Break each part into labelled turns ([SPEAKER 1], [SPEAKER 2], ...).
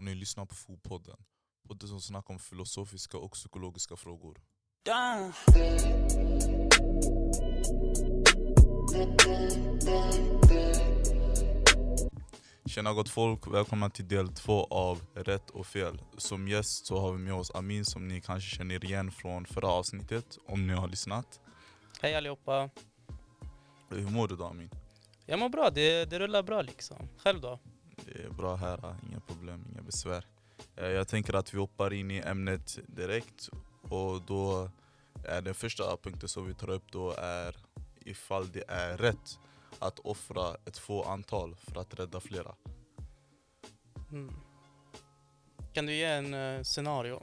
[SPEAKER 1] och ni lyssnar på Fopodden. Podden som snackar om filosofiska och psykologiska frågor.
[SPEAKER 2] Down.
[SPEAKER 1] Tjena gott folk, välkomna till del två av Rätt och fel. Som gäst så har vi med oss Amin som ni kanske känner igen från förra avsnittet, om ni har lyssnat.
[SPEAKER 3] Hej allihopa.
[SPEAKER 1] Hur mår du då Amin?
[SPEAKER 3] Jag mår bra, det, det rullar bra liksom. Själv då?
[SPEAKER 1] Är bra här, inga problem, inga besvär. Eh, Jag tänker att vi hoppar in i ämnet direkt och då är den första punkten som vi tar upp då är ifall det är rätt att offra ett få antal för att rädda flera.
[SPEAKER 3] Mm. Kan du ge en uh, scenario?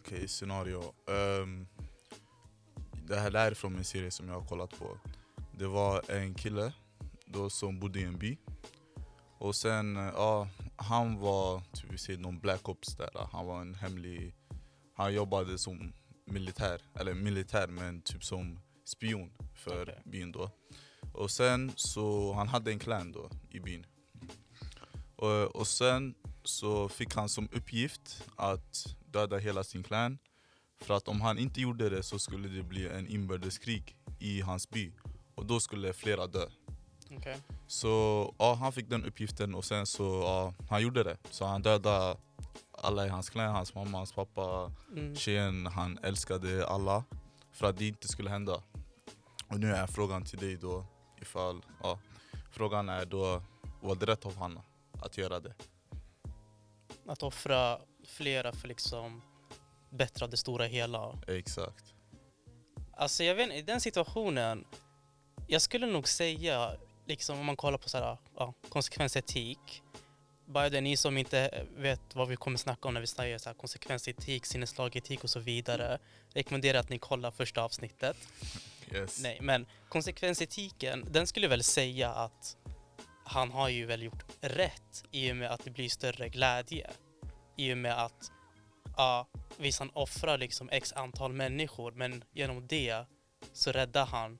[SPEAKER 1] Okej, scenario. Ehm, det här det här är från en serie som jag har kollat på. Det var en kille då som bodde i en by. Och sen, eh, ja, han var, typ vi säger någon black ops där. Han var en hemlig, han jobbade som militär, eller militär men typ som spion för
[SPEAKER 3] Okej.
[SPEAKER 1] byn då. Och sen så, han hade en clan då i byn. Och, och sen så fick han som uppgift att döda hela sin clan. För att om han inte gjorde det så skulle det bli en inbördeskrig i hans by. Och då skulle flera dö.
[SPEAKER 3] Okej.
[SPEAKER 1] Så ja, han fick den uppgiften och sen så ja, han gjorde det. Så han dödade alla i hans clan, hans mamma, hans pappa,
[SPEAKER 3] Mm.
[SPEAKER 1] tjejen han älskade alla. För att det inte skulle hända. Och nu är frågan till dig då ifall, ja, frågan är då var det rätt av Hanna att göra det?
[SPEAKER 3] Att offra flera för liksom bättra det stora hela.
[SPEAKER 1] Exakt.
[SPEAKER 3] Alltså jag vet i den situationen, jag skulle nog säga, liksom om man kollar på så här, ja, konsekvensetik. Bara det ni som inte vet vad vi kommer snacka om när vi säger så här, konsekvensetik, sinneslagetik och så vidare. Rekommenderar att ni kollar första avsnittet.
[SPEAKER 1] Yes.
[SPEAKER 3] Nej, men konsekvensetiken, den skulle väl säga att han har ju väl gjort rätt i och med att det blir större glädje. I och med att, ja, visst han offrar liksom x antal människor, men genom det så räddar han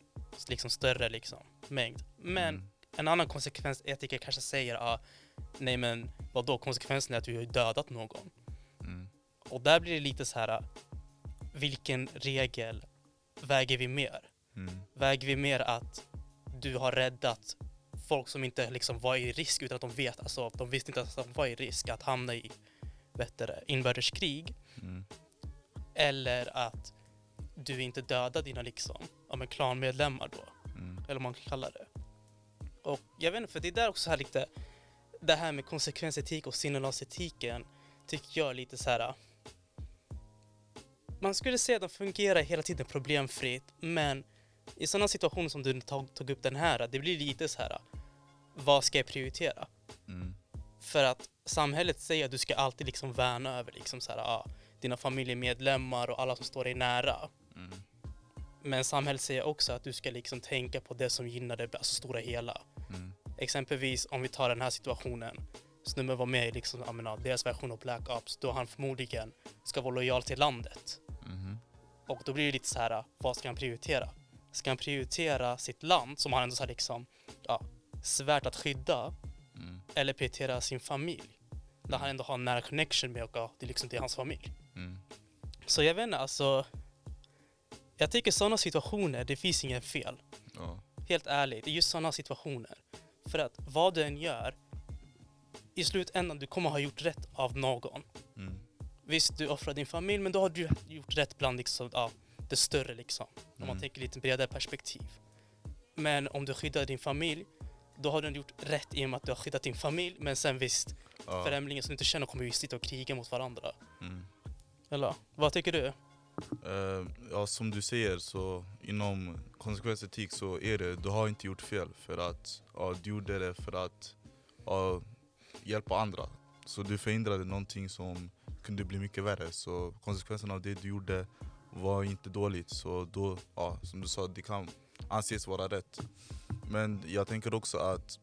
[SPEAKER 3] liksom större liksom mängd. Men
[SPEAKER 1] Mm.
[SPEAKER 3] en annan konsekvensetiker kanske säger, ja, nej men vad då konsekvensen är att du har dödat någon.
[SPEAKER 1] Mm.
[SPEAKER 3] Och där blir det lite så här, vilken regel väger vi mer?
[SPEAKER 1] Mm.
[SPEAKER 3] väger vi mer att du har räddat folk som inte liksom var i risk utan att de vet, alltså de visste inte att de var i risk att hamna i det, inbördeskrig
[SPEAKER 1] Mm.
[SPEAKER 3] eller att du inte dödar dina liksom, ja, men klanmedlemmar då. Eller vad man kan kalla det. Och jag vet inte, för det är där också här lite, det här med konsekvensetik och sinnelagsetiken tycker jag är lite så här. Man skulle säga att de fungerar hela tiden problemfritt, men i sådana situationer som du tog, tog upp den här, det blir lite så här. Vad ska jag prioritera?
[SPEAKER 1] Mm.
[SPEAKER 3] För att samhället säger att du ska alltid liksom värna över liksom så här, ah, dina familjemedlemmar och alla som står dig nära.
[SPEAKER 1] Mm.
[SPEAKER 3] Men samhället säger också att du ska liksom tänka på det som gynnar det alltså stora hela.
[SPEAKER 1] Mm.
[SPEAKER 3] Exempelvis om vi tar den här situationen. Snubben var med i liksom, jag menar, deras version av Black Ops då han förmodligen ska vara lojal till landet.
[SPEAKER 1] Mhm.
[SPEAKER 3] Och då blir det lite så här, vad ska han prioritera? Ska han prioritera sitt land som han ändå så här liksom, ja, svärt att skydda
[SPEAKER 1] Mm.
[SPEAKER 3] eller prioritera sin familj? Där han ändå har en nära connection med och ja, det är liksom det är hans familj.
[SPEAKER 1] Mm.
[SPEAKER 3] Så jag vet inte, alltså. Jag tycker sådana situationer, det finns inget fel.
[SPEAKER 1] Ja.
[SPEAKER 3] Helt ärligt, i just sådana situationer. För att vad du än gör, i slutändan du kommer ha gjort rätt av någon.
[SPEAKER 1] Mm.
[SPEAKER 3] Visst, du offrar din familj, men då har du gjort rätt bland liksom, ja, det större liksom. Om man
[SPEAKER 1] Mm.
[SPEAKER 3] tänker lite bredare perspektiv. Men om du skyddar din familj, då har du gjort rätt i och med att du har skyddat din familj. Men sen visst,
[SPEAKER 1] Ja.
[SPEAKER 3] främlingar som du inte känner kommer ju sitta och kriga mot varandra.
[SPEAKER 1] Mm.
[SPEAKER 3] Eller vad tycker du?
[SPEAKER 1] Uh, ja, som du säger så inom konsekvensetik så är det, du har inte gjort fel för att ja, du gjorde det för att ja, hjälpa andra. Så du förhindrade någonting som kunde bli mycket värre. Så konsekvensen av det du gjorde var inte dåligt. Så då, ja, som du sa, det kan anses vara rätt. Men jag tänker också att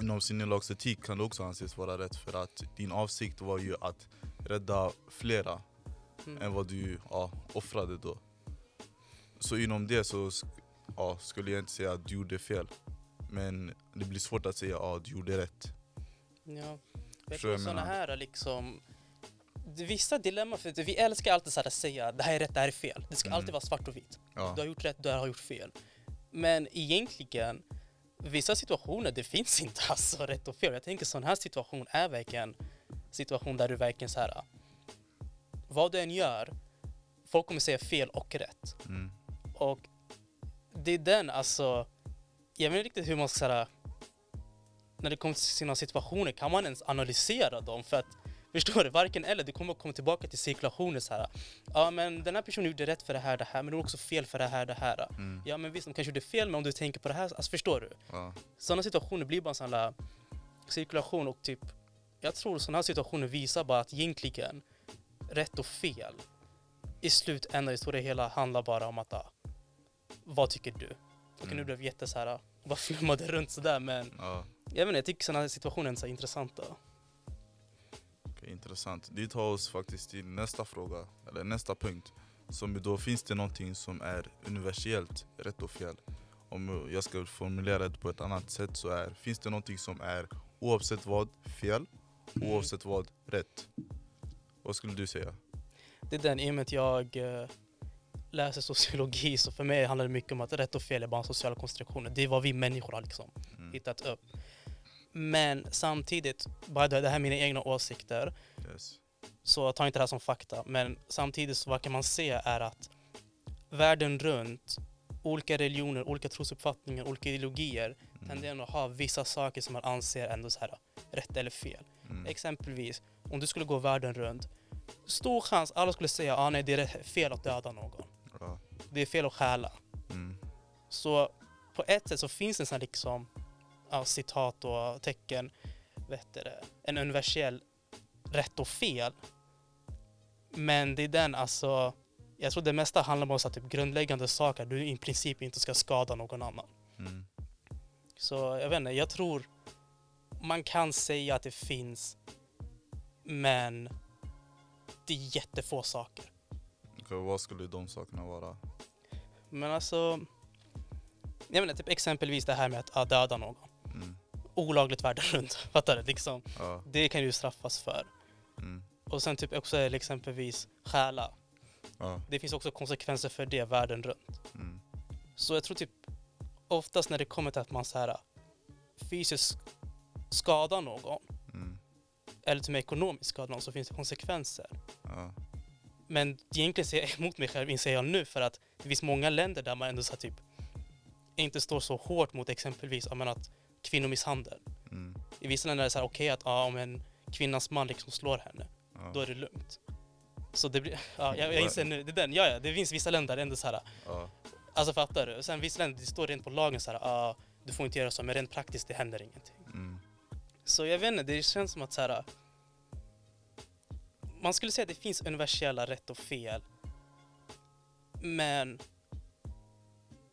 [SPEAKER 1] inom sinnelagsetik kan det också anses vara rätt för att din avsikt var ju att rädda flera
[SPEAKER 3] Mm.
[SPEAKER 1] än vad du ja, offrade då. Så inom det så ja, skulle jag inte säga att du gjorde fel. Men det blir svårt att säga att ja, du gjorde rätt.
[SPEAKER 3] Ja. Jag tror sådana här liksom Vissa dilemma, för vi älskar alltid så att säga det här är rätt, det här är fel. Det ska
[SPEAKER 1] Mm.
[SPEAKER 3] alltid vara svart och vitt.
[SPEAKER 1] Ja.
[SPEAKER 3] Du har gjort rätt, du har gjort fel. Men egentligen, vissa situationer, det finns inte alltså rätt och fel. Jag tänker sån här situation är verkligen situation där du verkligen så här. Vad du än gör, folk kommer säga fel och rätt.
[SPEAKER 1] Mm.
[SPEAKER 3] Och det är den, alltså, jag vet inte riktigt hur man ska säga när det kommer till sina situationer, kan man ens analysera dem? För att, förstår du, varken eller, du kommer komma tillbaka till cirkulationer så här. Ja men den här personen gjorde rätt för det här, det här, men de gjorde också fel för det här, det här.
[SPEAKER 1] Mm.
[SPEAKER 3] Ja men visst, de kanske gjorde fel, men om du tänker på det här, alltså förstår du?
[SPEAKER 1] Ja.
[SPEAKER 3] Sådana situationer blir bara en sån här cirkulation och typ, jag tror sådana här situationer visar bara att egentligen, rätt och fel, i slutändan i stora hela handlar bara om att, ah, vad tycker du? Och nu
[SPEAKER 1] Mm.
[SPEAKER 3] blev jätte så här, vad flummade runt sådär men
[SPEAKER 1] Ja.
[SPEAKER 3] jag vet inte, jag tycker sådana här situationer är så intressanta.
[SPEAKER 1] Okej, intressant. Det tar oss faktiskt till nästa fråga, eller nästa punkt. Som då finns det någonting som är universellt rätt och fel. Om jag ska formulera det på ett annat sätt så är, finns det någonting som är oavsett vad fel,
[SPEAKER 3] Mm.
[SPEAKER 1] oavsett vad rätt. Vad skulle du säga?
[SPEAKER 3] Det är den, i och med att jag eh, läser sociologi så för mig handlar det mycket om att rätt och fel är bara sociala konstruktioner. Det är vad vi människor har liksom
[SPEAKER 1] Mm.
[SPEAKER 3] hittat upp. Men samtidigt, bara det det här är mina egna åsikter,
[SPEAKER 1] Yes.
[SPEAKER 3] så ta inte det här som fakta. Men samtidigt så vad kan man se är att världen runt, olika religioner, olika trosuppfattningar, olika ideologier
[SPEAKER 1] Mm.
[SPEAKER 3] tenderar att ha vissa saker som man anser ändå så här rätt eller fel.
[SPEAKER 1] Mm.
[SPEAKER 3] Exempelvis, om du skulle gå världen runt, stor chans alla skulle säga ah, nej det är fel att döda någon.
[SPEAKER 1] Ja.
[SPEAKER 3] Det är fel att stjäla.
[SPEAKER 1] Mm.
[SPEAKER 3] Så på ett sätt så finns det en sån liksom, ja, citat och tecken, vet det, en universell rätt och fel. Men det är den alltså, jag tror det mesta handlar om så typ grundläggande saker, du i princip inte ska skada någon annan.
[SPEAKER 1] Mm.
[SPEAKER 3] Så jag vet inte, jag tror man kan säga att det finns, men det är jättefå saker.
[SPEAKER 1] Okej, vad skulle de sakerna vara?
[SPEAKER 3] Men alltså, jag menar typ exempelvis det här med att döda någon.
[SPEAKER 1] Mm.
[SPEAKER 3] Olagligt världen runt, fattar du? Liksom,
[SPEAKER 1] Ja.
[SPEAKER 3] det kan du straffas för.
[SPEAKER 1] Mm.
[SPEAKER 3] Och sen typ också exempelvis stjäla.
[SPEAKER 1] Ja.
[SPEAKER 3] Det finns också konsekvenser för det världen runt.
[SPEAKER 1] Mm.
[SPEAKER 3] Så jag tror typ oftast när det kommer till att man så här fysiskt skadar någon
[SPEAKER 1] Mm.
[SPEAKER 3] eller till och med ekonomiskt skadar någon så finns det konsekvenser.
[SPEAKER 1] Ja.
[SPEAKER 3] Men egentligen ser jag emot mig själv inser jag nu för att det finns många länder där man ändå så typ inte står så hårt mot exempelvis menar, att kvinnomisshandel.
[SPEAKER 1] Mm.
[SPEAKER 3] I vissa länder är det så här okej att ja, om en kvinnas man liksom slår henne,
[SPEAKER 1] Ja.
[SPEAKER 3] då är det lugnt. Så det blir, ja, jag, jag inser nu, det är den, ja, ja, det finns vissa länder där det ändå så här,
[SPEAKER 1] Ja.
[SPEAKER 3] alltså fattar du? Sen vissa länder, det står rent på lagen så här, ja, du får inte göra så, men rent praktiskt det händer ingenting. Så jag vet inte, det känns som att så här. Man skulle säga att det finns universella rätt och fel. Men...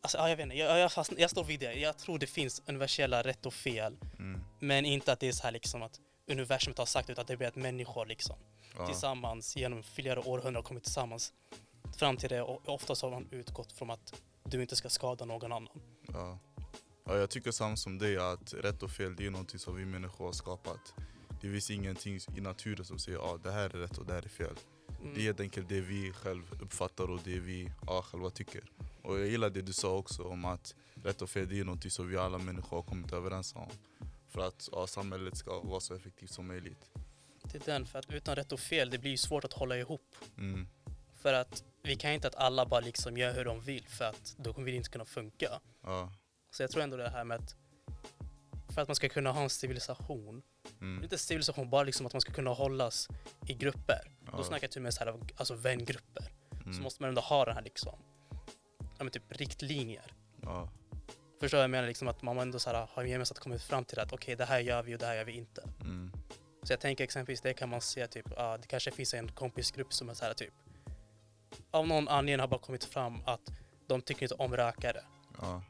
[SPEAKER 3] Alltså, ja, jag vet inte, jag, jag, fast, jag står vid det. Jag tror det finns universella rätt och fel.
[SPEAKER 1] Mm.
[SPEAKER 3] Men inte att det är så här liksom att universum har sagt utan att det blir att människor liksom
[SPEAKER 1] Ja.
[SPEAKER 3] tillsammans genom flera århundraden kommit tillsammans fram till det. Och oftast har man utgått från att du inte ska skada någon annan.
[SPEAKER 1] Ja. Ja, jag tycker samma som dig att rätt och fel det är någonting som vi människor har skapat. Det finns ingenting i naturen som säger att ah, det här är rätt och det här är fel.
[SPEAKER 3] Mm.
[SPEAKER 1] Det är helt enkelt det vi själv uppfattar och det vi ja, själva tycker. Och jag gillar det du sa också om att rätt och fel det är någonting som vi alla människor har kommit överens om. För att ja, samhället ska vara så effektivt som möjligt.
[SPEAKER 3] Det är den, för att utan rätt och fel, det blir svårt att hålla ihop.
[SPEAKER 1] Mm.
[SPEAKER 3] För att vi kan inte att alla bara liksom gör hur de vill för att då kommer det inte kunna funka.
[SPEAKER 1] Ja.
[SPEAKER 3] Så jag tror ändå det här med att för att man ska kunna ha en civilisation,
[SPEAKER 1] Mm.
[SPEAKER 3] inte civilisation, bara liksom att man ska kunna hållas i grupper. Då
[SPEAKER 1] Ja.
[SPEAKER 3] snackar jag till och med så här, alltså vängrupper. Så
[SPEAKER 1] Mm.
[SPEAKER 3] måste man ändå ha den här liksom, ja men typ riktlinjer.
[SPEAKER 1] Ja.
[SPEAKER 3] Förstår jag menar liksom att man ändå så här, har gemensamt kommit fram till att okej det här gör vi och det här gör vi inte.
[SPEAKER 1] Mm.
[SPEAKER 3] Så jag tänker exempelvis det kan man se typ, ja det kanske finns en kompisgrupp som är så här typ av någon anledning har bara kommit fram att de tycker inte om rökare.
[SPEAKER 1] Ja.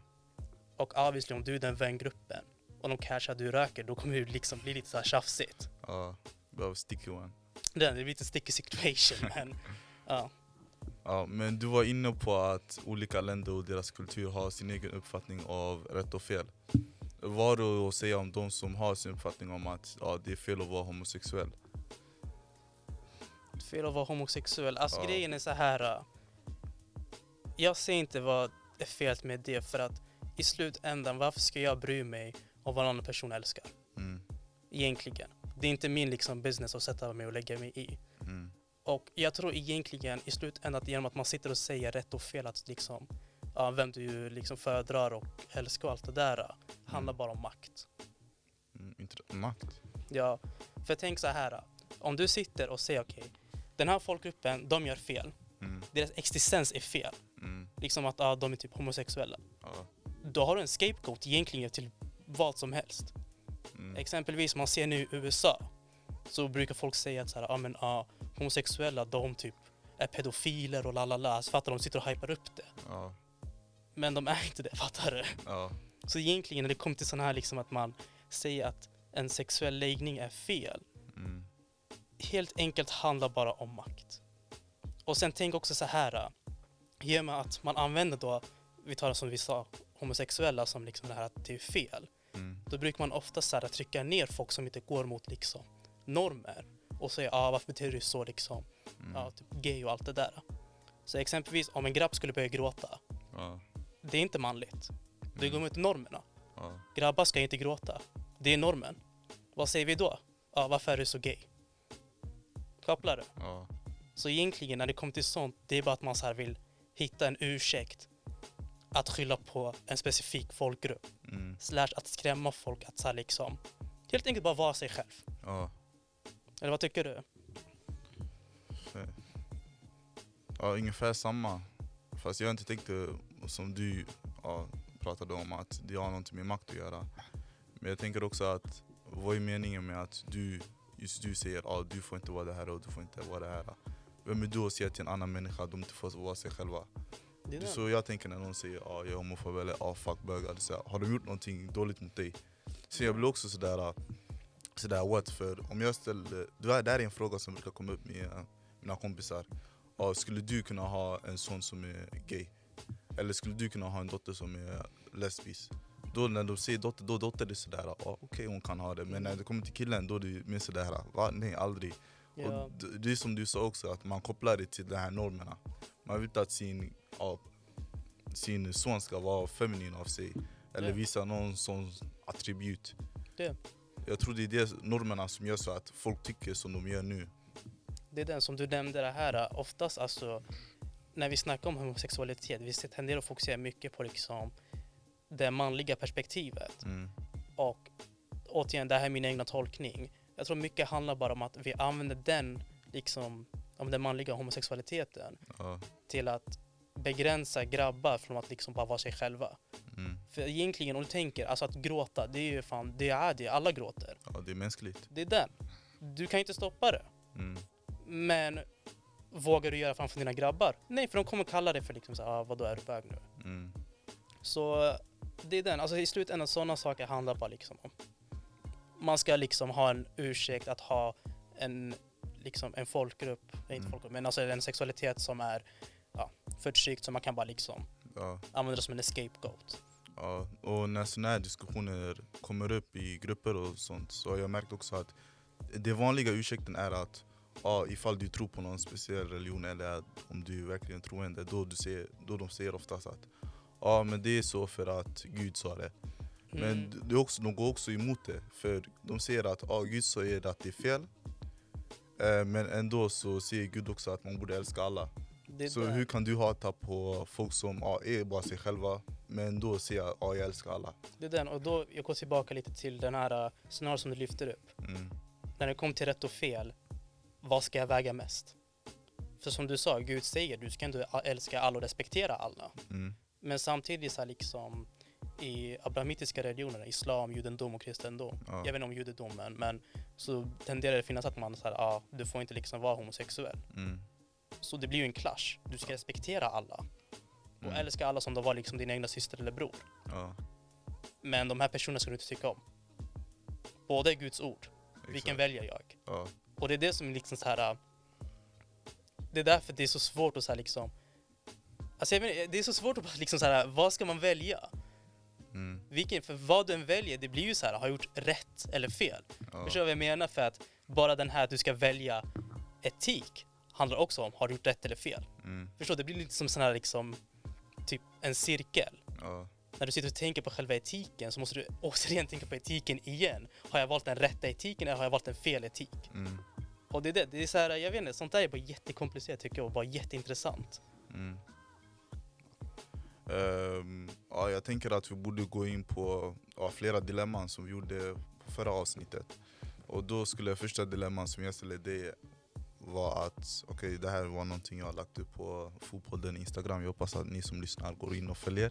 [SPEAKER 3] Och obviously om du är den vängruppen och de cashar du röker då kommer det liksom bli lite så här tjafsigt.
[SPEAKER 1] Ja. Behöver sticky one.
[SPEAKER 3] Det är lite sticky situation men ja.
[SPEAKER 1] Ja, men du var inne på att olika länder och deras kultur har sin egen uppfattning av rätt och fel. vad har du att säga om de som har sin uppfattning om att ja, det är fel att vara homosexuell?
[SPEAKER 3] Fel att vara homosexuell. Alltså
[SPEAKER 1] Ja.
[SPEAKER 3] grejen är så här. äh, Jag ser inte vad är fel med det för att i slutändan, varför ska jag bry mig om vad en annan person älskar?
[SPEAKER 1] Mm,
[SPEAKER 3] Egentligen. Det är inte min liksom business att sätta mig och lägga mig i.
[SPEAKER 1] mm,
[SPEAKER 3] Och jag tror egentligen i slutändan att genom att man sitter och säger rätt och fel att liksom, ja, vem du liksom föredrar och älskar och allt det där äh, handlar bara om makt.
[SPEAKER 1] mm, inte makt.
[SPEAKER 3] Ja, för tänk så här. Om du sitter och säger okej, den här folkgruppen, de gör fel.
[SPEAKER 1] Mm,
[SPEAKER 3] Deras existens är fel.
[SPEAKER 1] mm,
[SPEAKER 3] Liksom att ah, de är typ homosexuella. Då har du en scapegoat egentligen till vad som helst.
[SPEAKER 1] mm,
[SPEAKER 3] Exempelvis man ser nu i USA. Så brukar folk säga att så här, ah, men, ah, homosexuella de typ är pedofiler och la la la. Så fattar de sitter och hypar upp det.
[SPEAKER 1] ja,
[SPEAKER 3] Men de är inte det, fattar du?
[SPEAKER 1] ja,
[SPEAKER 3] Så egentligen när det kommer till sådana här liksom att man säger att en sexuell läggning är fel.
[SPEAKER 1] mm,
[SPEAKER 3] Helt enkelt handlar bara om makt. Och sen tänk också så här. I och med att man använder då, vi tar det som vi sa, homosexuella som liksom det här att det är fel.
[SPEAKER 1] mm,
[SPEAKER 3] Då brukar man ofta så här, trycka ner folk som inte går mot liksom normer och säga ah, varför beter du så liksom,
[SPEAKER 1] mm,
[SPEAKER 3] ja, typ gay och allt det där. Så exempelvis om en grabb skulle börja gråta,
[SPEAKER 1] ja,
[SPEAKER 3] det är inte manligt. Det går
[SPEAKER 1] mm,
[SPEAKER 3] mot normerna.
[SPEAKER 1] ja,
[SPEAKER 3] Grabbar ska inte gråta. Det är normen. Vad säger vi då? Ja, varför är du så gay? Kopplar du?
[SPEAKER 1] ja,
[SPEAKER 3] Så egentligen när det kommer till sånt, det är bara att man så här vill hitta en ursäkt att skylla på en specifik folkgrupp.
[SPEAKER 1] mm,
[SPEAKER 3] Slash att skrämma folk att så här liksom helt enkelt bara vara sig själv.
[SPEAKER 1] ja.
[SPEAKER 3] Eller vad tycker du?
[SPEAKER 1] Ja, ungefär samma. Fast jag inte tänkte som du ja, pratade om att det har någonting med makt att göra. Men jag tänker också att vad är meningen med att du, just du säger att ah, du får inte vara det här och du får inte vara det här. Vem är du att säga till en annan människa att de inte får vara sig själva?
[SPEAKER 3] Det är
[SPEAKER 1] Det så jag tänker när någon säger att ah, jag är homofob eller ah, fuck bögar. Har de gjort någonting dåligt mot dig? Så jag blir också sådär, ah, sådär what? För om jag ställer, det här är en fråga som brukar komma upp med eh, mina kompisar. Ah, skulle du kunna ha en son som är gay? Eller skulle du kunna ha en dotter som är lesbisk? Då när de säger dotter, då dotter är det sådär, ah, okej hon kan ha det. Men när det kommer till killen då är det mer sådär, va? Nej aldrig.
[SPEAKER 3] Ja,
[SPEAKER 1] Och det är som du sa också, att man kopplar det till de här normerna. Man vill inte att sin, ja, sin son ska vara feminin av sig. Eller visa någon sån attribut.
[SPEAKER 3] Det.
[SPEAKER 1] Jag tror det är det normerna som gör så att folk tycker som de gör nu.
[SPEAKER 3] det är den som du nämnde det här. Oftast alltså när vi snackar om homosexualitet, vi tenderar att fokusera mycket på liksom det manliga perspektivet.
[SPEAKER 1] Mm.
[SPEAKER 3] Och återigen, det här är min egna tolkning. Jag tror mycket handlar bara om att vi använder den, liksom, om den manliga homosexualiteten
[SPEAKER 1] Ja.
[SPEAKER 3] till att begränsa grabbar från att liksom bara vara sig själva.
[SPEAKER 1] Mm.
[SPEAKER 3] För egentligen, om du tänker, alltså att gråta, det är ju fan, det är det, alla gråter.
[SPEAKER 1] ja, det är mänskligt.
[SPEAKER 3] Det är den. Du kan inte stoppa det.
[SPEAKER 1] Mm.
[SPEAKER 3] Men vågar du göra framför dina grabbar? Nej, för de kommer kalla dig för liksom så här, ah, vadå är du bög nu?
[SPEAKER 1] Mm.
[SPEAKER 3] Så det är den, alltså i slutändan sådana saker handlar bara liksom om man ska liksom ha en ursäkt att ha en, liksom en folkgrupp, inte
[SPEAKER 1] Mm.
[SPEAKER 3] folkgrupp, men alltså en sexualitet som är ja, förtryckt så man kan bara liksom
[SPEAKER 1] Ja.
[SPEAKER 3] använda det som en scapegoat.
[SPEAKER 1] Ja, och när sådana här diskussioner kommer upp i grupper och sånt så har jag märkt också att det vanliga ursäkten är att ja, ifall du tror på någon speciell religion eller att om du verkligen troende då, du säger, då de säger oftast att ja men det är så för att Gud sa det. Men
[SPEAKER 3] Mm.
[SPEAKER 1] det också, de går också emot det för de säger att ja, Gud säger att det är fel eh, men ändå så säger Gud också att man borde älska alla. Så
[SPEAKER 3] där.
[SPEAKER 1] hur kan du hata på folk som ja, är bara sig själva men då säga att ja, jag älskar alla?
[SPEAKER 3] Det är den, och då jag går tillbaka lite till den här uh, scenariot som du lyfter upp.
[SPEAKER 1] Mm.
[SPEAKER 3] När det kommer till rätt och fel, vad ska jag väga mest? För som du sa, Gud säger du ska inte älska alla och respektera alla.
[SPEAKER 1] Mm.
[SPEAKER 3] Men samtidigt så liksom i abrahamitiska religioner, islam, judendom och kristendom.
[SPEAKER 1] Ja.
[SPEAKER 3] Jag vet inte om judendomen, men så tenderar det finnas att man säger ah, du får inte liksom vara homosexuell.
[SPEAKER 1] Mm.
[SPEAKER 3] Så det blir ju en clash. Du ska respektera alla och
[SPEAKER 1] Mm.
[SPEAKER 3] älska alla som de var liksom din egna syster eller bror.
[SPEAKER 1] Ja,
[SPEAKER 3] Men de här personerna ska du inte tycka om. Båda är Guds ord. Vilken
[SPEAKER 1] exakt.
[SPEAKER 3] väljer jag?
[SPEAKER 1] Ja,
[SPEAKER 3] Och det är det som är liksom så här. äh, Det är därför det är så svårt att så här liksom. Alltså jag inte, det är så svårt att liksom så här. Vad ska man välja?
[SPEAKER 1] Mm.
[SPEAKER 3] vilken, för vad du än väljer, det blir ju så här, har jag gjort rätt eller fel?
[SPEAKER 1] Ja.
[SPEAKER 3] Förstår du vad jag menar? För att bara den här att du ska välja etik handlar också om, har du gjort rätt eller fel?
[SPEAKER 1] Mm.
[SPEAKER 3] Förstår du? Det blir lite som sån här liksom, typ en cirkel.
[SPEAKER 1] Ja.
[SPEAKER 3] När du sitter och tänker på själva etiken så måste du återigen tänka på etiken igen. Har jag valt den rätta etiken eller har jag valt en fel etik?
[SPEAKER 1] Mm.
[SPEAKER 3] Och det är det, det är så här, jag vet inte, sånt där är bara jättekomplicerat tycker jag och bara jätteintressant.
[SPEAKER 1] Mm. Ehm, ja, jag tänker att vi borde gå in på ja, flera dilemman som vi gjorde på förra avsnittet. Och då skulle första dilemman som jag ställde det var att okej det här var någonting jag har lagt upp på fotbollen, Instagram. Jag hoppas att ni som lyssnar går in och följer.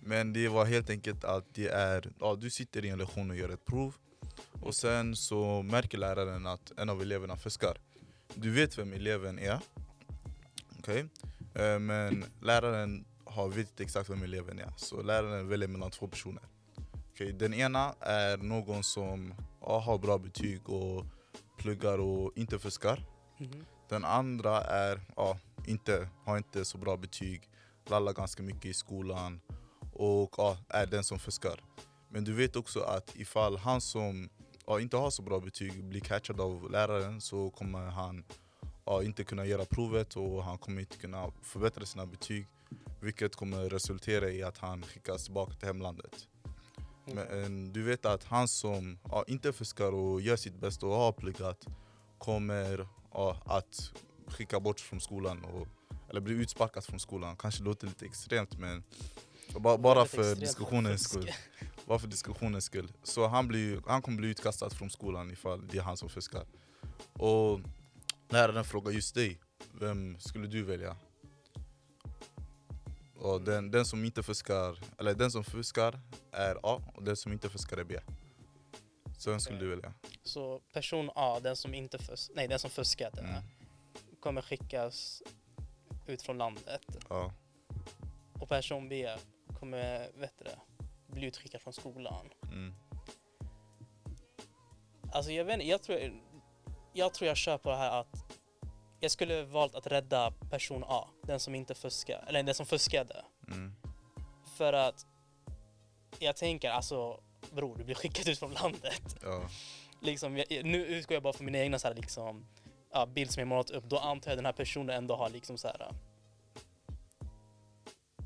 [SPEAKER 1] Men det var helt enkelt att det är, ja, du sitter i en lektion och gör ett prov. Och sen så märker läraren att en av eleverna fuskar. Du vet vem eleven är. Okej? Eh, Men läraren har vet inte exakt vem eleven är. Så läraren väljer mellan två personer. Okej, Den ena är någon som ja, har bra betyg och pluggar och inte fuskar.
[SPEAKER 3] Mhm.
[SPEAKER 1] Den andra är, ja, inte, har inte så bra betyg, lallar ganska mycket i skolan och ja, är den som fuskar. Men du vet också att ifall han som ja, inte har så bra betyg blir catchad av läraren så kommer han ja, inte kunna göra provet och han kommer inte kunna förbättra sina betyg. Vilket kommer resultera i att han skickas tillbaka till hemlandet. Men du vet att han som ja, inte fuskar och gör sitt bästa och har pluggat kommer ja, att skicka bort från skolan och, eller bli utsparkad från skolan. Kanske låter lite extremt men ba, bara för diskussionens skull. Bara för diskussionens skull. Så han, blir, han kommer bli utkastad från skolan ifall det är han som fuskar. Och läraren frågar just dig, vem skulle du välja? Och den, den som inte fuskar, eller den som fuskar är A och den som inte fuskar är B. Så vem skulle du välja?
[SPEAKER 3] Så person A, den som inte fus- nej, den som fuskade,
[SPEAKER 1] Mm.
[SPEAKER 3] kommer skickas ut från landet.
[SPEAKER 1] Ja.
[SPEAKER 3] Och person B kommer, vet du bli utskickad från skolan.
[SPEAKER 1] Mm.
[SPEAKER 3] Alltså jag vet inte, jag tror jag, tror jag kör på det här att jag skulle valt att rädda person A, den som inte fuskar, eller den som fuskade.
[SPEAKER 1] Mm.
[SPEAKER 3] För att jag tänker alltså, bror du blir skickad ut från landet.
[SPEAKER 1] Ja.
[SPEAKER 3] Liksom, jag, nu utgår jag bara från min egna så här, liksom, ja, bild som jag målat upp. Då antar jag den här personen ändå har liksom så här.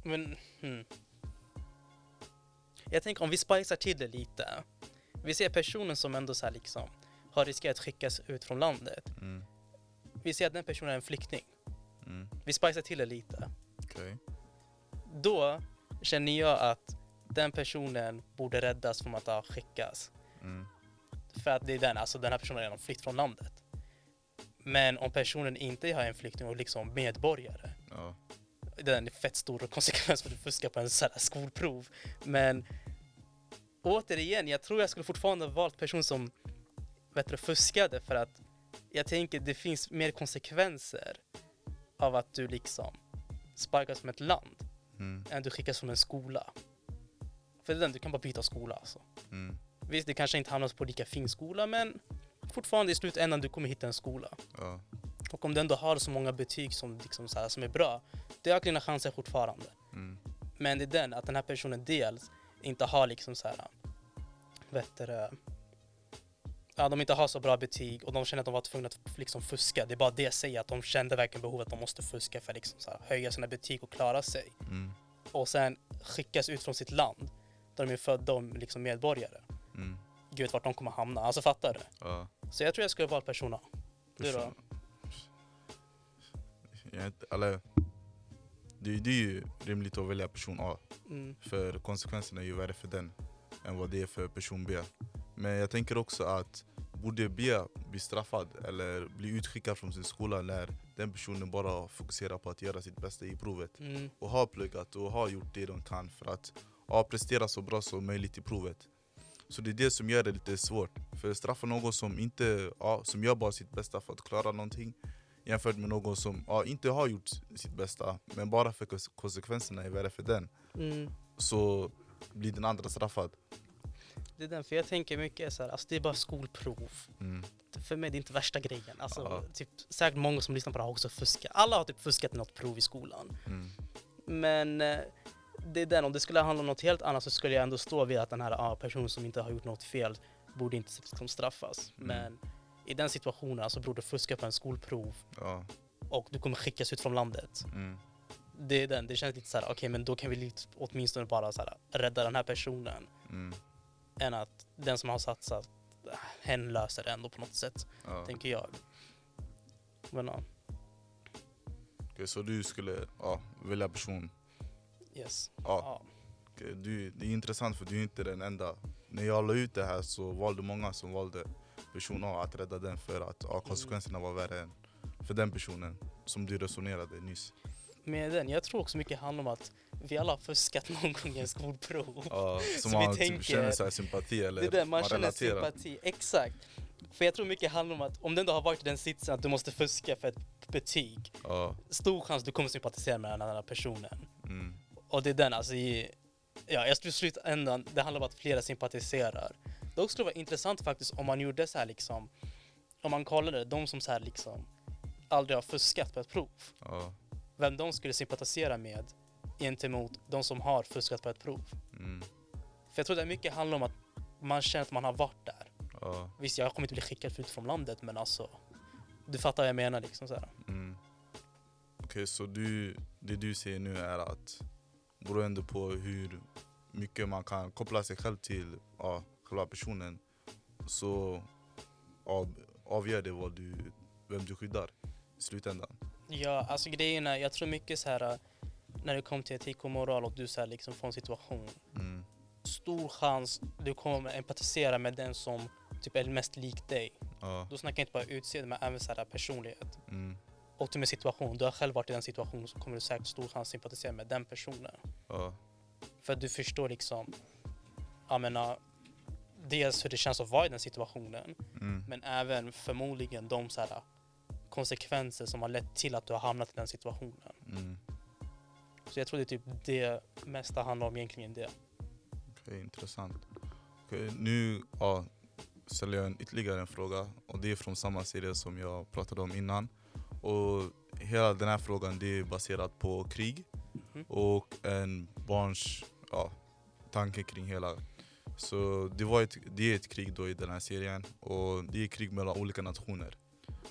[SPEAKER 3] Men, hmm. Jag tänker om vi spicar till det lite. Vi ser personen som ändå så här liksom har riskerat att skickas ut från landet.
[SPEAKER 1] Mm.
[SPEAKER 3] Vi ser att den personen är en flykting.
[SPEAKER 1] Mm.
[SPEAKER 3] Vi spicar till det lite.
[SPEAKER 1] Okej.
[SPEAKER 3] Då känner jag att den personen borde räddas från att ha skickas.
[SPEAKER 1] Mm.
[SPEAKER 3] För att det är den, alltså den här personen har flytt från landet. Men om personen inte är en flykting och liksom medborgare,
[SPEAKER 1] Ja.
[SPEAKER 3] det är en fett stor konsekvens för att du fuskar på en här skolprov. Men återigen, jag tror jag skulle fortfarande valt person som du, fuskade för att jag tänker det finns mer konsekvenser av att du liksom sparkas från ett land
[SPEAKER 1] Mm.
[SPEAKER 3] än du skickas från en skola. För den, du kan bara byta skola alltså.
[SPEAKER 1] Mm.
[SPEAKER 3] Visst, det kanske inte hamnar på lika fin skola, men fortfarande i slutändan du kommer hitta en skola.
[SPEAKER 1] Ja.
[SPEAKER 3] Och om du ändå har så många betyg som, liksom så här, som är bra, det ökar dina chanser fortfarande.
[SPEAKER 1] Mm.
[SPEAKER 3] Men det är den, att den här personen dels inte har liksom så här, vet du, ja, de inte har så bra betyg och de känner att de var tvungna att liksom fuska. Det är bara det jag säger, att de kände verkligen behovet att de måste fuska för att liksom här, höja sina betyg och klara sig.
[SPEAKER 1] Mm.
[SPEAKER 3] Och sen skickas ut från sitt land, där de är födda och liksom medborgare.
[SPEAKER 1] Mm.
[SPEAKER 3] Gud vet vart de kommer hamna, alltså fattar du?
[SPEAKER 1] Ja.
[SPEAKER 3] Så jag tror jag skulle valt person A. Du då?
[SPEAKER 1] Jag vet, eller, det, det är ju rimligt att välja person A.
[SPEAKER 3] Mm.
[SPEAKER 1] För konsekvenserna är ju värre för den än vad det är för person B. Men jag tänker också att borde B bli straffad eller bli utskickad från sin skola när den personen bara fokuserar på att göra sitt bästa i provet
[SPEAKER 3] Mm.
[SPEAKER 1] och har pluggat och har gjort det de kan för att ja, prestera så bra som möjligt i provet. Så det är det som gör det lite svårt. För straffa någon som inte ja, som gör bara sitt bästa för att klara någonting jämfört med någon som ja, inte har gjort sitt bästa men bara för kons- konsekvenserna är värre för den
[SPEAKER 3] Mm.
[SPEAKER 1] så blir den andra straffad.
[SPEAKER 3] Det är den, för jag tänker mycket så här, alltså det är bara skolprov.
[SPEAKER 1] Mm.
[SPEAKER 3] För mig det är inte värsta grejen. Alltså,
[SPEAKER 1] Ja.
[SPEAKER 3] typ, säkert många som lyssnar på det har också fuskat. Alla har typ fuskat något prov i skolan.
[SPEAKER 1] Mm.
[SPEAKER 3] Men eh, det är den, om det skulle handla om något helt annat så skulle jag ändå stå vid att den här ah, personen som inte har gjort något fel borde inte liksom straffas.
[SPEAKER 1] Mm.
[SPEAKER 3] Men i den situationen, alltså bror du fuskar på en skolprov
[SPEAKER 1] Ja.
[SPEAKER 3] och du kommer skickas ut från landet.
[SPEAKER 1] Mm.
[SPEAKER 3] Det är den, det känns lite så här, okej men då kan vi åtminstone bara så här, rädda den här personen.
[SPEAKER 1] Mm.
[SPEAKER 3] Än att den som har satsat, hen löser det ändå på något sätt,
[SPEAKER 1] Ja.
[SPEAKER 3] tänker jag. Men ja,
[SPEAKER 1] Okej, så du skulle ja, välja person?
[SPEAKER 3] yes.
[SPEAKER 1] Ja. Okej, du, det är intressant för du är inte den enda. När jag la ut det här så valde många som valde person A att rädda den för att ja, konsekvenserna var värre än för den personen som du resonerade nyss.
[SPEAKER 3] Med den, jag tror också mycket handlar om att vi alla har fuskat någon gång i en skolprov.
[SPEAKER 1] Ja,
[SPEAKER 3] Så vi
[SPEAKER 1] man
[SPEAKER 3] tänker-
[SPEAKER 1] typ känner så sympati eller
[SPEAKER 3] Det är det, man känner
[SPEAKER 1] relaterar.
[SPEAKER 3] sympati. Exakt. För jag tror mycket handlar om att om du ändå har varit i den sitsen att du måste fuska för ett betyg,
[SPEAKER 1] Ja,
[SPEAKER 3] stor chans du kommer sympatisera med den här personen.
[SPEAKER 1] mm,
[SPEAKER 3] Och det är den, alltså i, ja, jag tror slutändan, det handlar om att flera sympatiserar. Dock skulle det vara intressant faktiskt om man gjorde så här liksom, om man kollade de som så här liksom aldrig har fuskat på ett prov,
[SPEAKER 1] ja,
[SPEAKER 3] vem de skulle sympatisera med gentemot de som har fuskat på ett prov.
[SPEAKER 1] mm,
[SPEAKER 3] För jag tror det mycket handlar om att man känner att man har varit där.
[SPEAKER 1] ja,
[SPEAKER 3] Visst, jag kommer inte bli skickad ut från landet, men alltså, du fattar vad jag menar liksom så
[SPEAKER 1] mm. Okej, så du, det du säger nu är att beroende på hur mycket man kan koppla sig själv till ja, själva personen så av, avgör det vad du, vem du skyddar i slutändan.
[SPEAKER 3] Ja, alltså grejen är, jag tror mycket så här när det kommer till etik och moral och du här liksom får en situation,
[SPEAKER 1] Mm,
[SPEAKER 3] stor chans du kommer empatisera med den som typ är mest lik dig.
[SPEAKER 1] ja,
[SPEAKER 3] Då snackar jag inte bara utseende men även så här personlighet.
[SPEAKER 1] mm,
[SPEAKER 3] Och till med situation, du har själv varit i den situationen så kommer du säkert stor chans sympatisera med den personen.
[SPEAKER 1] ja,
[SPEAKER 3] För att du förstår liksom, jag menar, dels hur det känns att vara i den situationen
[SPEAKER 1] mm,
[SPEAKER 3] men även förmodligen de så här, konsekvenser som har lett till att du har hamnat i den situationen.
[SPEAKER 1] mm.
[SPEAKER 3] Så jag tror det är typ det mesta handlar om egentligen det.
[SPEAKER 1] Okej, intressant. Okej, nu ja, ställer jag en, ytterligare en fråga och det är från samma serie som jag pratade om innan. Och hela den här frågan det är baserat på krig
[SPEAKER 3] Mhm.
[SPEAKER 1] och en barns ja, tanke kring hela. Så det, var ett, det är ett krig då i den här serien och det är krig mellan olika nationer.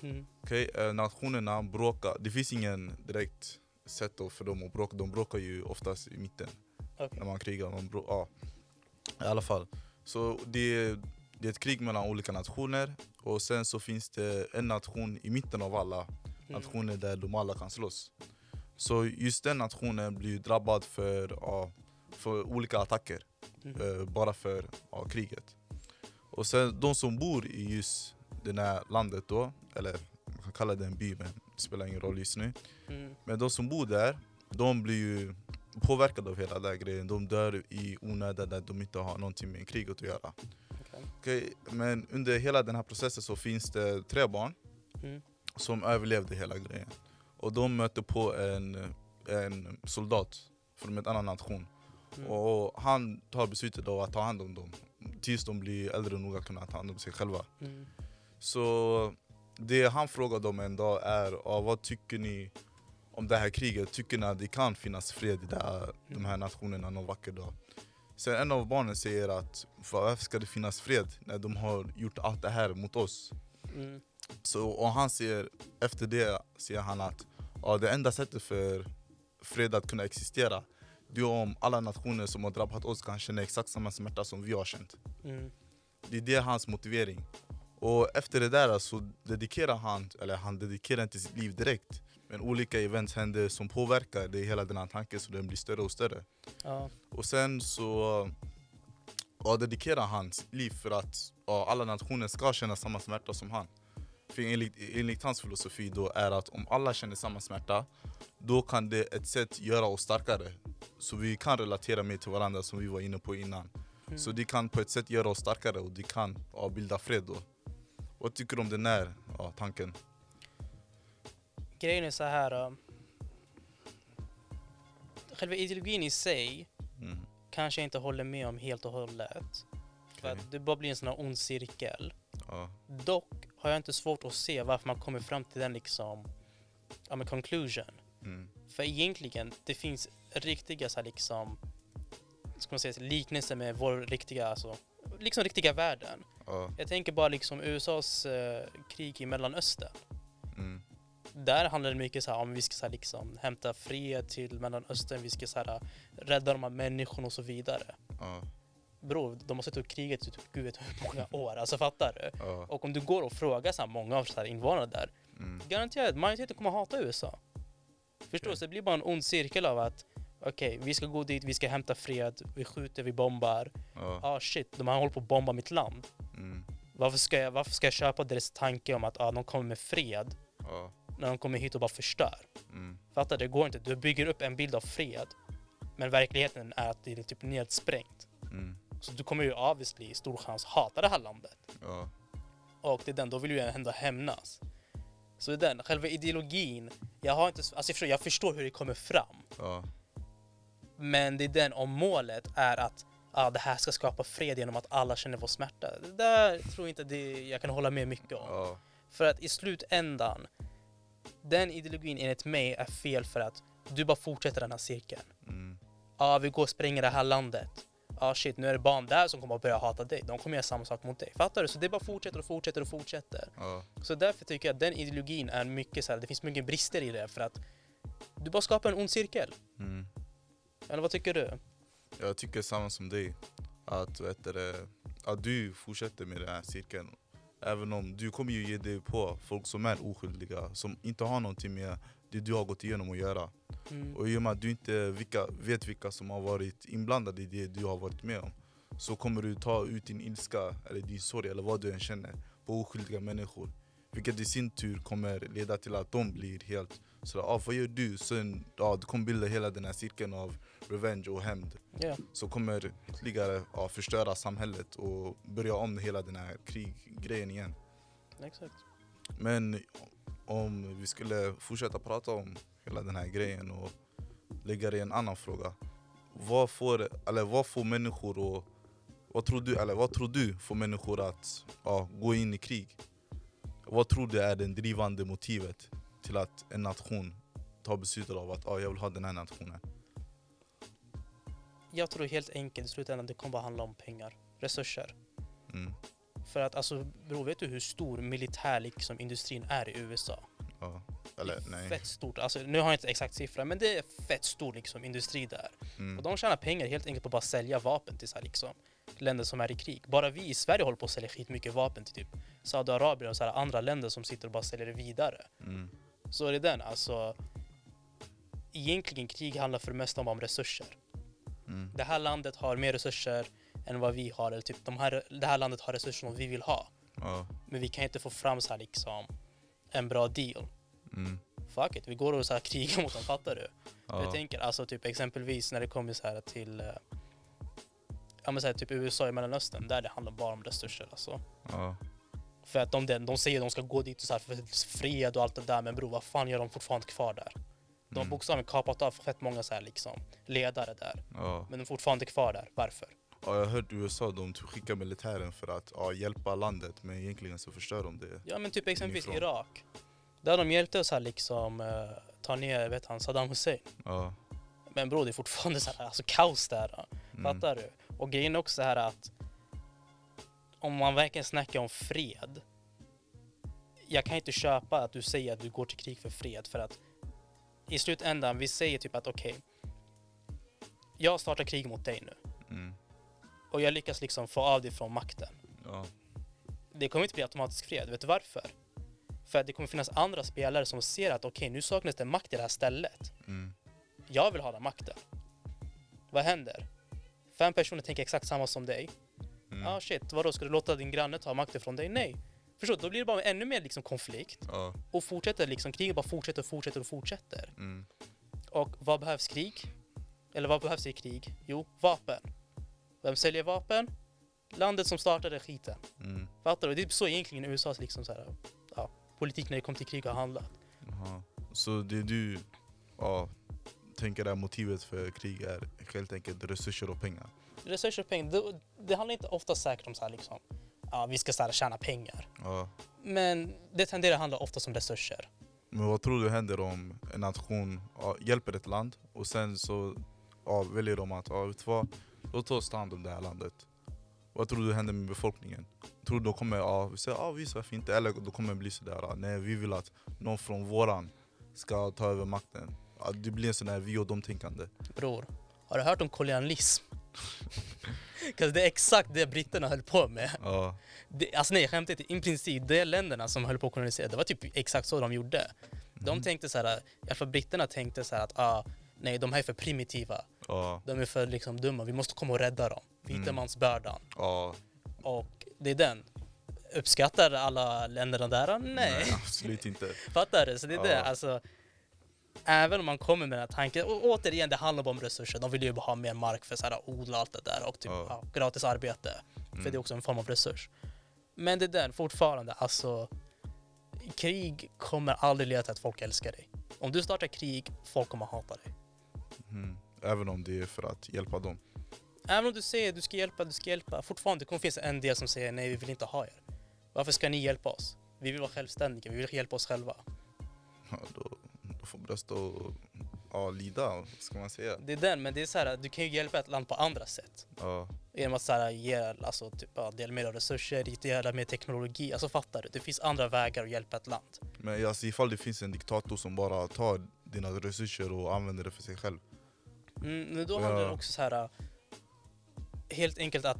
[SPEAKER 3] Mm.
[SPEAKER 1] Okej, eh, nationerna bråkar, det finns ingen direkt sätt då för dem att bråka, de bråkar ju oftast i mitten
[SPEAKER 3] Okej.
[SPEAKER 1] när man krigar. Man bro- ja. I alla fall. Så det är, det är ett krig mellan olika nationer och sen så finns det en nation i mitten av alla
[SPEAKER 3] Mm.
[SPEAKER 1] nationer där de alla kan slåss. Så just den nationen blir drabbad för, ja, för olika attacker
[SPEAKER 3] Mm.
[SPEAKER 1] eh, bara för ja, kriget. Och sen de som bor i just det här landet då, eller man kan kalla det en by men det spelar ingen roll just nu.
[SPEAKER 3] Mm.
[SPEAKER 1] Men de som bor där, de blir ju påverkade av hela den grejen. De dör i onödan där de inte har någonting med kriget att göra.
[SPEAKER 3] Okej.
[SPEAKER 1] Okej, men under hela den här processen så finns det tre barn
[SPEAKER 3] Mm.
[SPEAKER 1] som överlevde hela grejen. Och de möter på en, en soldat från en annan nation.
[SPEAKER 3] Mm.
[SPEAKER 1] Och han tar beslutet av att ta hand om dem tills de blir äldre nog att kunna ta hand om sig själva.
[SPEAKER 3] Mm.
[SPEAKER 1] Så det han frågar dem en dag är ah, vad tycker ni om det här kriget? Tycker ni att det kan finnas fred i här, de här nationerna någon vacker dag? Sen en av barnen säger att varför ska det finnas fred när de har gjort allt det här mot oss?
[SPEAKER 3] Mm.
[SPEAKER 1] Så, och han säger, efter det säger han att ja, det enda sättet för fred att kunna existera det är om alla nationer som har drabbat oss kan känna exakt samma smärta som vi har känt.
[SPEAKER 3] Mm.
[SPEAKER 1] Det är det hans motivering. Och efter det där så dedikerar han, eller han dedikerar inte sitt liv direkt. Men olika events händer som påverkar det hela den här tanken så den blir större och större.
[SPEAKER 3] Ja.
[SPEAKER 1] Och sen så ja, dedikerar han sitt liv för att ja, alla nationer ska känna samma smärta som han. För enligt, enligt hans filosofi då är att om alla känner samma smärta då kan det ett sätt göra oss starkare. Så vi kan relatera mer till varandra som vi var inne på innan.
[SPEAKER 3] Mm.
[SPEAKER 1] Så det kan på ett sätt göra oss starkare och det kan ja, bilda fred då. Vad tycker du om den här ja, tanken?
[SPEAKER 3] Grejen är så här. äh, själva ideologin i sig
[SPEAKER 1] Mm.
[SPEAKER 3] kanske jag inte håller med om helt och hållet. För
[SPEAKER 1] Okej.
[SPEAKER 3] att det bara blir en sån här ond cirkel.
[SPEAKER 1] Ja.
[SPEAKER 3] Dock har jag inte svårt att se varför man kommer fram till den liksom, ja men conclusion.
[SPEAKER 1] Mm.
[SPEAKER 3] För egentligen, det finns riktiga så här, liksom, ska man säga, liknelser med vår riktiga, alltså, liksom riktiga världen.
[SPEAKER 1] Ja.
[SPEAKER 3] Jag tänker bara liksom USAs eh, krig i Mellanöstern. Där handlar det mycket så här om vi ska så här, liksom, hämta fred till Mellanöstern, vi ska så här, rädda de här människorna och så vidare.
[SPEAKER 1] Ja.
[SPEAKER 3] Bror, de har suttit och krigat i typ gud vet hur många år, alltså fattar du?
[SPEAKER 1] Ja.
[SPEAKER 3] Och om du går och frågar så här, många av så här, invånarna där,
[SPEAKER 1] Mm.
[SPEAKER 3] garanterat majoriteten kommer hata USA. Förstår du?
[SPEAKER 1] Okej.
[SPEAKER 3] Så det blir bara en ond cirkel av att okej, vi ska gå dit, vi ska hämta fred, vi skjuter, vi bombar.
[SPEAKER 1] Ja.
[SPEAKER 3] Ah shit, de har hållit på att bomba mitt land.
[SPEAKER 1] Mm.
[SPEAKER 3] Varför ska jag, varför ska jag köpa deras tanke om att ah, de kommer med fred
[SPEAKER 1] Ja.
[SPEAKER 3] När de kommer hit och bara förstör?
[SPEAKER 1] Mm.
[SPEAKER 3] Fattar? Det går inte. Du bygger upp en bild av fred. Men verkligheten är att det är typ nedsprängt.
[SPEAKER 1] Mm.
[SPEAKER 3] Så du kommer ju obviously i stor chans hata det här landet.
[SPEAKER 1] Ja.
[SPEAKER 3] Och det är den, då vill ju ändå hämnas. Så det är den, själva ideologin. Jag har inte, alltså jag förstår, jag förstår hur det kommer fram.
[SPEAKER 1] Ja.
[SPEAKER 3] Men det är den om målet är att ah, det här ska skapa fred genom att alla känner vår smärta. Det där tror jag inte det, jag kan hålla med mycket om.
[SPEAKER 1] Ja.
[SPEAKER 3] För att i slutändan, den ideologin enligt mig är fel för att du bara fortsätter den här cirkeln.
[SPEAKER 1] Mm.
[SPEAKER 3] Ah, vi går och spränger det här landet. Ja ah, shit, nu är det barn där som kommer att börja hata dig. De kommer göra samma sak mot dig. Fattar du? Så det bara fortsätter och fortsätter och fortsätter.
[SPEAKER 1] Ja.
[SPEAKER 3] Så därför tycker jag att den ideologin är mycket så här, det finns mycket brister i det för att du bara skapar en ond cirkel.
[SPEAKER 1] Mm.
[SPEAKER 3] Eller vad tycker du?
[SPEAKER 1] Jag tycker samma som dig. Att, vet du, att du fortsätter med den här cirkeln. Även om du kommer ju ge dig på folk som är oskyldiga, som inte har någonting med det du har gått igenom att göra.
[SPEAKER 3] Mm.
[SPEAKER 1] Och i och med att du inte vilka, vet vilka som har varit inblandade i det du har varit med om så kommer du ta ut din ilska, eller din sorg eller vad du än känner på oskyldiga människor. Vilket i sin tur kommer leda till att de blir helt sådär, ah, vad gör du? Sen, ah, du kommer bilda hela den här cirkeln av revenge och hämnd.
[SPEAKER 3] Ja.
[SPEAKER 1] Så kommer ytterligare ah, förstöra samhället och börja om hela den här kriggrejen igen.
[SPEAKER 3] Exakt.
[SPEAKER 1] Men om vi skulle fortsätta prata om hela den här grejen och lägga det i en annan fråga. Vad får, eller vad får människor att, vad tror du, eller vad tror du får människor att ja, gå in i krig? Vad tror du är det drivande motivet till att en nation tar beslutet av att ja, jag vill ha den här nationen?
[SPEAKER 3] Jag tror helt enkelt i slutändan det kommer bara handla om pengar, resurser.
[SPEAKER 1] Mm,
[SPEAKER 3] För att alltså bror, vet du hur stor militär liksom, industrin är i USA?
[SPEAKER 1] ja. Eller nej.
[SPEAKER 3] Fett stort. Alltså, nu har jag inte exakt siffra, men det är fett stor liksom, industri där. Och
[SPEAKER 1] Mm,
[SPEAKER 3] de tjänar pengar helt enkelt på att bara sälja vapen till så här, liksom, länder som är i krig. Bara vi i Sverige håller på att sälja skitmycket vapen till typ Saudiarabien och så här, andra länder som sitter och bara säljer det vidare.
[SPEAKER 1] mm,
[SPEAKER 3] Så är det den, alltså. Egentligen krig handlar för det mesta om, om resurser.
[SPEAKER 1] Mm,
[SPEAKER 3] Det här landet har mer resurser än vad vi har. Eller typ de här, det här landet har resurser som vi vill ha.
[SPEAKER 1] ja,
[SPEAKER 3] Men vi kan inte få fram så här, liksom, en bra deal.
[SPEAKER 1] mm,
[SPEAKER 3] Fuck it, vi går och så här, krigar mot dem, fattar du? Jag
[SPEAKER 1] ja,
[SPEAKER 3] tänker alltså typ exempelvis när det kommer så här till eh, Ja men så här, typ USA i Mellanöstern, där det handlar bara om resurser alltså.
[SPEAKER 1] ja,
[SPEAKER 3] För att de, de säger att de ska gå dit och så här för fred och allt det där, men bror vad fan gör de fortfarande kvar där? De har
[SPEAKER 1] Mm.
[SPEAKER 3] bokstavligen kapat av fett många så här liksom ledare där,
[SPEAKER 1] ja.
[SPEAKER 3] men de är fortfarande kvar där. Varför?
[SPEAKER 1] Ja, jag har hört USA de skickar militären för att ja, hjälpa landet men egentligen så förstör de det.
[SPEAKER 3] Ja men typ exempelvis
[SPEAKER 1] Inifrån.
[SPEAKER 3] Irak. Där de hjälpte oss här liksom eh, ta ner, vet han, Saddam Hussein.
[SPEAKER 1] Ja.
[SPEAKER 3] Men bror det är fortfarande så här, alltså kaos där.
[SPEAKER 1] Mm.
[SPEAKER 3] Fattar du? Och grejen är också så här att om man verkligen snackar om fred. Jag kan inte köpa att du säger att du går till krig för fred för att i slutändan, vi säger typ att okej. jag startar krig mot dig nu
[SPEAKER 1] Mm.
[SPEAKER 3] och jag lyckas liksom få av dig från makten.
[SPEAKER 1] Ja.
[SPEAKER 3] Det kommer inte bli automatisk fred. Vet du varför? För att det kommer finnas andra spelare som ser att okej, nu saknas det makt i det här stället.
[SPEAKER 1] Mm.
[SPEAKER 3] Jag vill ha den makten. Vad händer? Fem personer tänker exakt samma som dig.
[SPEAKER 1] Mm.
[SPEAKER 3] Ja ah, shit, vadå ska du låta din granne ta makten från dig? Nej. Förstår? Då blir det bara ännu mer liksom konflikt
[SPEAKER 1] Ja.
[SPEAKER 3] och fortsätter liksom kriget bara fortsätter och fortsätter och fortsätter.
[SPEAKER 1] Mm.
[SPEAKER 3] Och vad behövs krig? Eller vad behövs i krig? Jo, vapen. Vem säljer vapen? Landet som startade skiten.
[SPEAKER 1] Mm.
[SPEAKER 3] Fattar du? Det är så egentligen USAs liksom så här, ja, politik när det kommer till krig har handlat.
[SPEAKER 1] Jaha. Så det du ja, tänker är motivet för krig är helt enkelt resurser och pengar?
[SPEAKER 3] Resurser och pengar, det, det handlar inte ofta säkert om så här liksom, ja vi ska så här tjäna pengar.
[SPEAKER 1] Ja.
[SPEAKER 3] Men det tenderar att handla ofta om resurser.
[SPEAKER 1] Men vad tror du händer om en nation ja, hjälper ett land och sen så ja, väljer de att, ja, vet vad, låt oss ta hand om det här landet. Vad tror du händer med befolkningen? Tror du de kommer ja, säga ja, visst varför inte? Eller då kommer bli sådär, nej vi vill att någon från våran ska ta över makten. Ja, det blir en sån här vi och dem-tänkande.
[SPEAKER 3] Bror, har du hört om kolonialism? 'Cause det är exakt det britterna höll på med.
[SPEAKER 1] Ja,
[SPEAKER 3] Det, alltså nej, skämt inte. I princip, de länderna som höll på att kolonisera, det var typ exakt så de gjorde. De
[SPEAKER 1] Mhm.
[SPEAKER 3] tänkte så här, i alla fall britterna tänkte så här att ah, nej, de här är för primitiva.
[SPEAKER 1] ja,
[SPEAKER 3] De är för liksom dumma, vi måste komma och rädda dem.
[SPEAKER 1] Mm.
[SPEAKER 3] Vitemansbördan.
[SPEAKER 1] ja.
[SPEAKER 3] Och det är den. Uppskattar alla länderna där? Nej.
[SPEAKER 1] Nej, absolut inte.
[SPEAKER 3] Fattar du? Så det är det.
[SPEAKER 1] Ja.
[SPEAKER 3] Alltså, även om man kommer med den här tanken, och återigen det handlar bara om resurser. De vill ju bara ha mer mark för att odla allt det där och typ,
[SPEAKER 1] Ja.
[SPEAKER 3] ja, gratis arbete. För
[SPEAKER 1] Mm.
[SPEAKER 3] det är också en form av resurs. Men det är den, fortfarande, alltså krig kommer aldrig leda till att folk älskar dig. Om du startar krig, folk kommer hata dig.
[SPEAKER 1] Mm. Även om det är för att hjälpa dem.
[SPEAKER 3] Även om du säger du ska hjälpa, du ska hjälpa, fortfarande det kommer finnas en del som säger nej, vi vill inte ha er. Varför ska ni hjälpa oss? Vi vill vara självständiga, vi vill hjälpa oss själva.
[SPEAKER 1] Ja, då, då får bröst och ja, lida, vad ska man säga?
[SPEAKER 3] Det är den, men det är så här, du kan ju hjälpa ett land på andra sätt.
[SPEAKER 1] Ja,
[SPEAKER 3] Genom att så här, ge, alltså, typ, ja, dela av resurser, dela mer teknologi. Alltså fattar du? Det finns andra vägar att hjälpa ett land.
[SPEAKER 1] men alltså, ifall det finns en diktator som bara tar dina resurser och använder det för sig själv.
[SPEAKER 3] Mm, men då handlar det
[SPEAKER 1] Ja.
[SPEAKER 3] också så här, helt enkelt att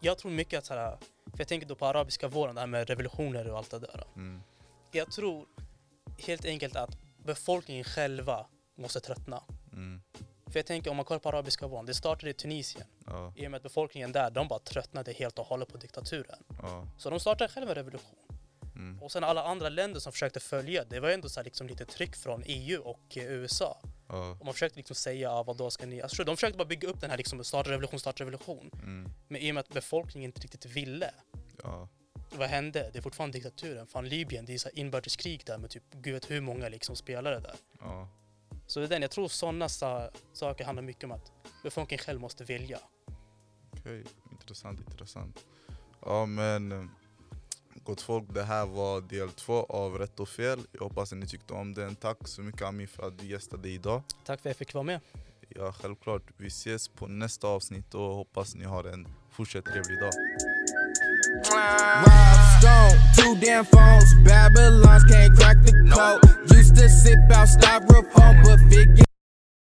[SPEAKER 3] jag tror mycket att så här, för jag tänker då på arabiska våren, det här med revolutioner och allt det där.
[SPEAKER 1] Mm.
[SPEAKER 3] Jag tror helt enkelt att befolkningen själva måste tröttna.
[SPEAKER 1] Mm.
[SPEAKER 3] För jag tänker om man kollar på arabiska våren, det startade i Tunisien.
[SPEAKER 1] Ja,
[SPEAKER 3] I och med att befolkningen där, de bara tröttnade helt och hållet på diktaturen.
[SPEAKER 1] ja.
[SPEAKER 3] Så de startade själva en revolution.
[SPEAKER 1] Mm.
[SPEAKER 3] Och sen alla andra länder som försökte följa, det var ändå så liksom lite tryck från EU och eh, USA.
[SPEAKER 1] Ja,
[SPEAKER 3] Och man försökte liksom säga, ah, vad då ska ni... Alltså, de försökte bara bygga upp den här liksom, starta revolution, starta revolution.
[SPEAKER 1] mm.
[SPEAKER 3] Men i och med att befolkningen inte riktigt ville. Vad hände? Det är fortfarande diktaturen. Fan Libyen, det är så inbördeskrig där med typ gud vet hur många liksom spelare där.
[SPEAKER 1] ja.
[SPEAKER 3] Så det är den, jag tror sådana sa saker handlar mycket om att befolkningen själv måste vilja.
[SPEAKER 1] Okej, intressant, intressant. Ja men eh, gott folk, det här var del två av Rätt och Fel. Jag hoppas att ni tyckte om den. Tack så mycket Ami för att du gästade idag.
[SPEAKER 3] Tack för att jag fick vara med.
[SPEAKER 1] Ja självklart, vi ses på nästa avsnitt och hoppas ni har en fortsatt trevlig dag.
[SPEAKER 2] Rob Stone, two damn phones. Babylons can't crack the code. Used to sip out styrofoam, but figure.